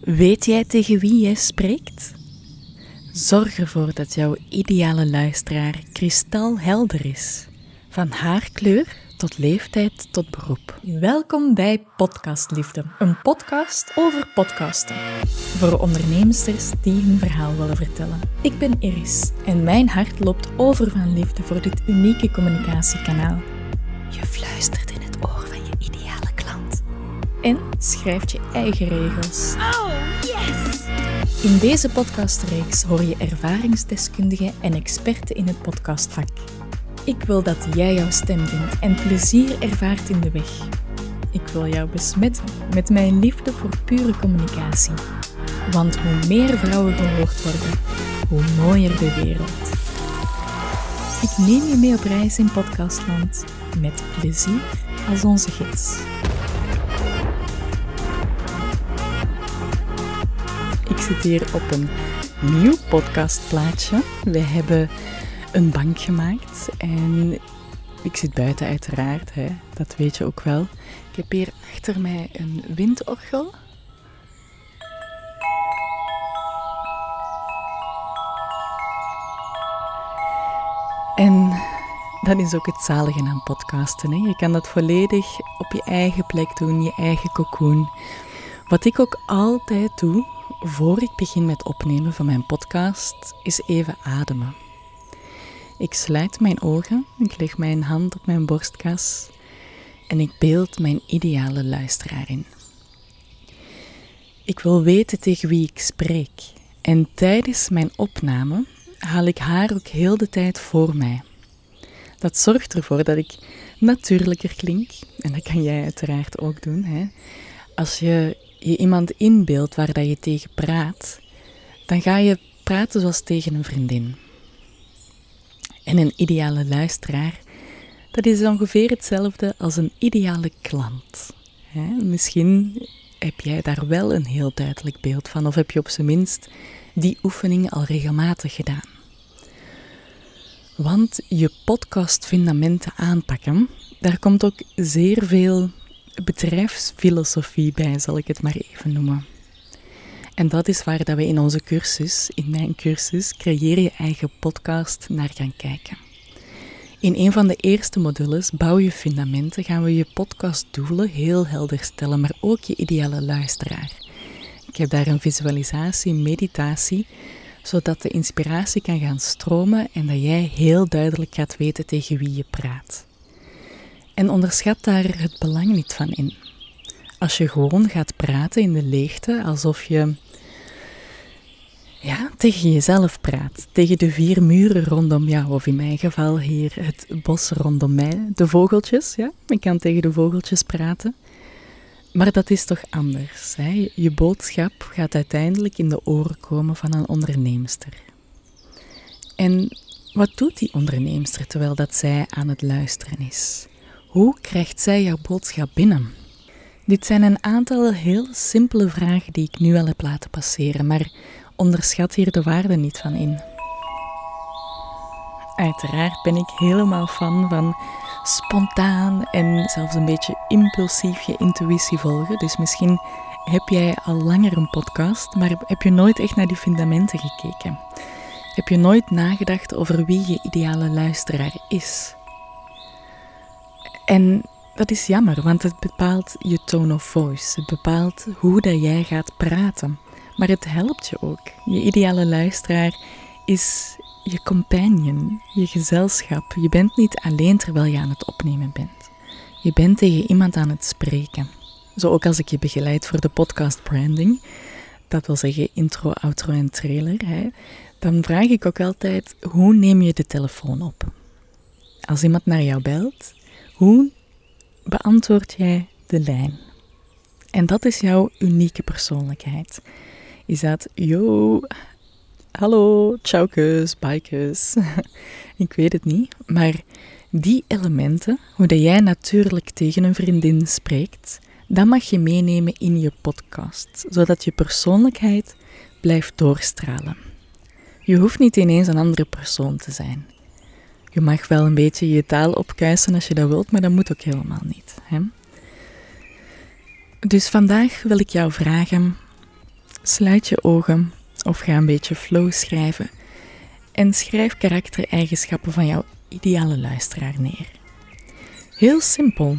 Weet jij tegen wie jij spreekt? Zorg ervoor dat jouw ideale luisteraar kristalhelder is. Van haarkleur tot leeftijd tot beroep. Welkom bij Podcastliefde, een podcast over podcasten. Voor ondernemers die hun verhaal willen vertellen. Ik ben Iris en mijn hart loopt over van liefde voor dit unieke communicatiekanaal. Je fluistert En schrijft je eigen regels. Oh, yes! In deze podcastreeks hoor je ervaringsdeskundigen en experten in het podcastvak. Ik wil dat jij jouw stem vindt en plezier ervaart in de weg. Ik wil jou besmetten met mijn liefde voor pure communicatie. Want hoe meer vrouwen gehoord worden, hoe mooier de wereld. Ik neem je mee op reis in podcastland met plezier als onze gids. Zit hier op een nieuw podcastplaatje. We hebben een bank gemaakt en ik zit buiten uiteraard, hè. dat weet je ook wel. Ik heb hier achter mij een windorgel. En dat is ook het zalige aan podcasten. Hè. Je kan dat volledig op je eigen plek doen, je eigen cocoon. Wat ik ook altijd doe, voor ik begin met opnemen van mijn podcast, is even ademen. Ik sluit mijn ogen, ik leg mijn hand op mijn borstkas en ik beeld mijn ideale luisteraar in. Ik wil weten tegen wie ik spreek en tijdens mijn opname haal ik haar ook heel de tijd voor mij. Dat zorgt ervoor dat ik natuurlijker klink en dat kan jij uiteraard ook doen. Hè? Als je je iemand inbeeldt waar dat je tegen praat, dan ga je praten zoals tegen een vriendin. En een ideale luisteraar, dat is ongeveer hetzelfde als een ideale klant. Misschien heb jij daar wel een heel duidelijk beeld van, of heb je op zijn minst die oefening al regelmatig gedaan. Want je podcastfundamenten aanpakken, daar komt ook zeer veel bedrijfsfilosofie bij, zal ik het maar even noemen. En dat is waar dat we in onze cursus, in mijn cursus, creëer je eigen podcast naar gaan kijken. In een van de eerste modules, Bouw je fundamenten, gaan we je podcastdoelen heel helder stellen, maar ook je ideale luisteraar. Ik heb daar een visualisatie, meditatie, zodat de inspiratie kan gaan stromen en dat jij heel duidelijk gaat weten tegen wie je praat. En onderschat daar het belang niet van in. Als je gewoon gaat praten in de leegte, alsof je ja, tegen jezelf praat, tegen de vier muren rondom jou, of in mijn geval hier het bos rondom mij, de vogeltjes, ja, ik kan tegen de vogeltjes praten. Maar dat is toch anders. Je boodschap gaat uiteindelijk in de oren komen van een onderneemster. En wat doet die onderneemster terwijl dat zij aan het luisteren is? Hoe krijgt zij jouw boodschap binnen? Dit zijn een aantal heel simpele vragen die ik nu al heb laten passeren, maar onderschat hier de waarde niet van in. Uiteraard ben ik helemaal fan van spontaan en zelfs een beetje impulsief je intuïtie volgen. Dus misschien heb jij al langer een podcast, maar heb je nooit echt naar die fundamenten gekeken? Heb je nooit nagedacht over wie je ideale luisteraar is? En dat is jammer, want het bepaalt je tone of voice. Het bepaalt hoe dat jij gaat praten. Maar het helpt je ook. Je ideale luisteraar is je companion, je gezelschap. Je bent niet alleen terwijl je aan het opnemen bent. Je bent tegen iemand aan het spreken. Zo ook als ik je begeleid voor de podcast branding, dat wil zeggen intro, outro en trailer, hè, dan vraag ik ook altijd: hoe neem je de telefoon op? Als iemand naar jou belt, hoe beantwoord jij de lijn? En dat is jouw unieke persoonlijkheid. Is dat, yo, hallo, tjaukes, bikes. Ik weet het niet, maar die elementen, hoe dat jij natuurlijk tegen een vriendin spreekt, dat mag je meenemen in je podcast, zodat je persoonlijkheid blijft doorstralen. Je hoeft niet ineens een andere persoon te zijn. Je mag wel een beetje je taal opkuisen als je dat wilt, maar dat moet ook helemaal niet. Hè? Dus vandaag wil ik jou vragen: Sluit je ogen of ga een beetje flow schrijven en schrijf karaktereigenschappen van jouw ideale luisteraar neer. Heel simpel.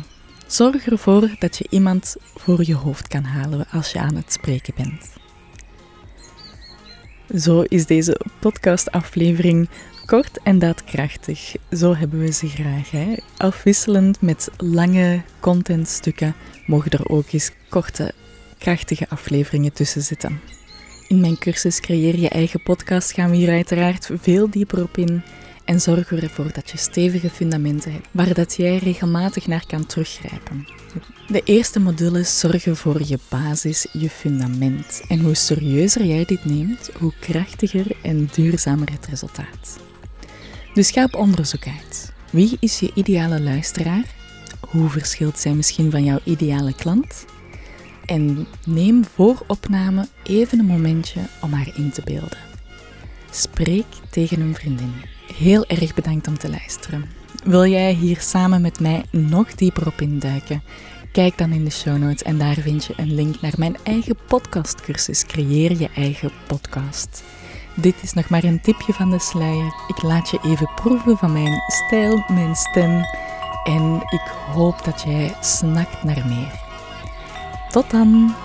Zorg ervoor dat je iemand voor je hoofd kan halen als je aan het spreken bent. Zo is deze podcastaflevering kort en daadkrachtig. Zo hebben we ze graag. Hè? Afwisselend met lange contentstukken mogen er ook eens korte, krachtige afleveringen tussen zitten. In mijn cursus Creëer je eigen podcast gaan we hier uiteraard veel dieper op in en zorgen ervoor dat je stevige fundamenten hebt waar dat jij regelmatig naar kan teruggrijpen. De eerste module zorgen voor je basis, je fundament. En hoe serieuzer jij dit neemt, hoe krachtiger en duurzamer het resultaat. Dus ga op onderzoek uit. Wie is je ideale luisteraar? Hoe verschilt zij misschien van jouw ideale klant? En neem voor opname even een momentje om haar in te beelden. Spreek tegen een vriendin. Heel erg bedankt om te luisteren. Wil jij hier samen met mij nog dieper op induiken? Kijk dan in de show notes en daar vind je een link naar mijn eigen podcastcursus Creëer je eigen podcast. Dit is nog maar een tipje van de sluier. Ik laat je even proeven van mijn stijl, mijn stem en ik hoop dat jij snakt naar meer. Tot dan!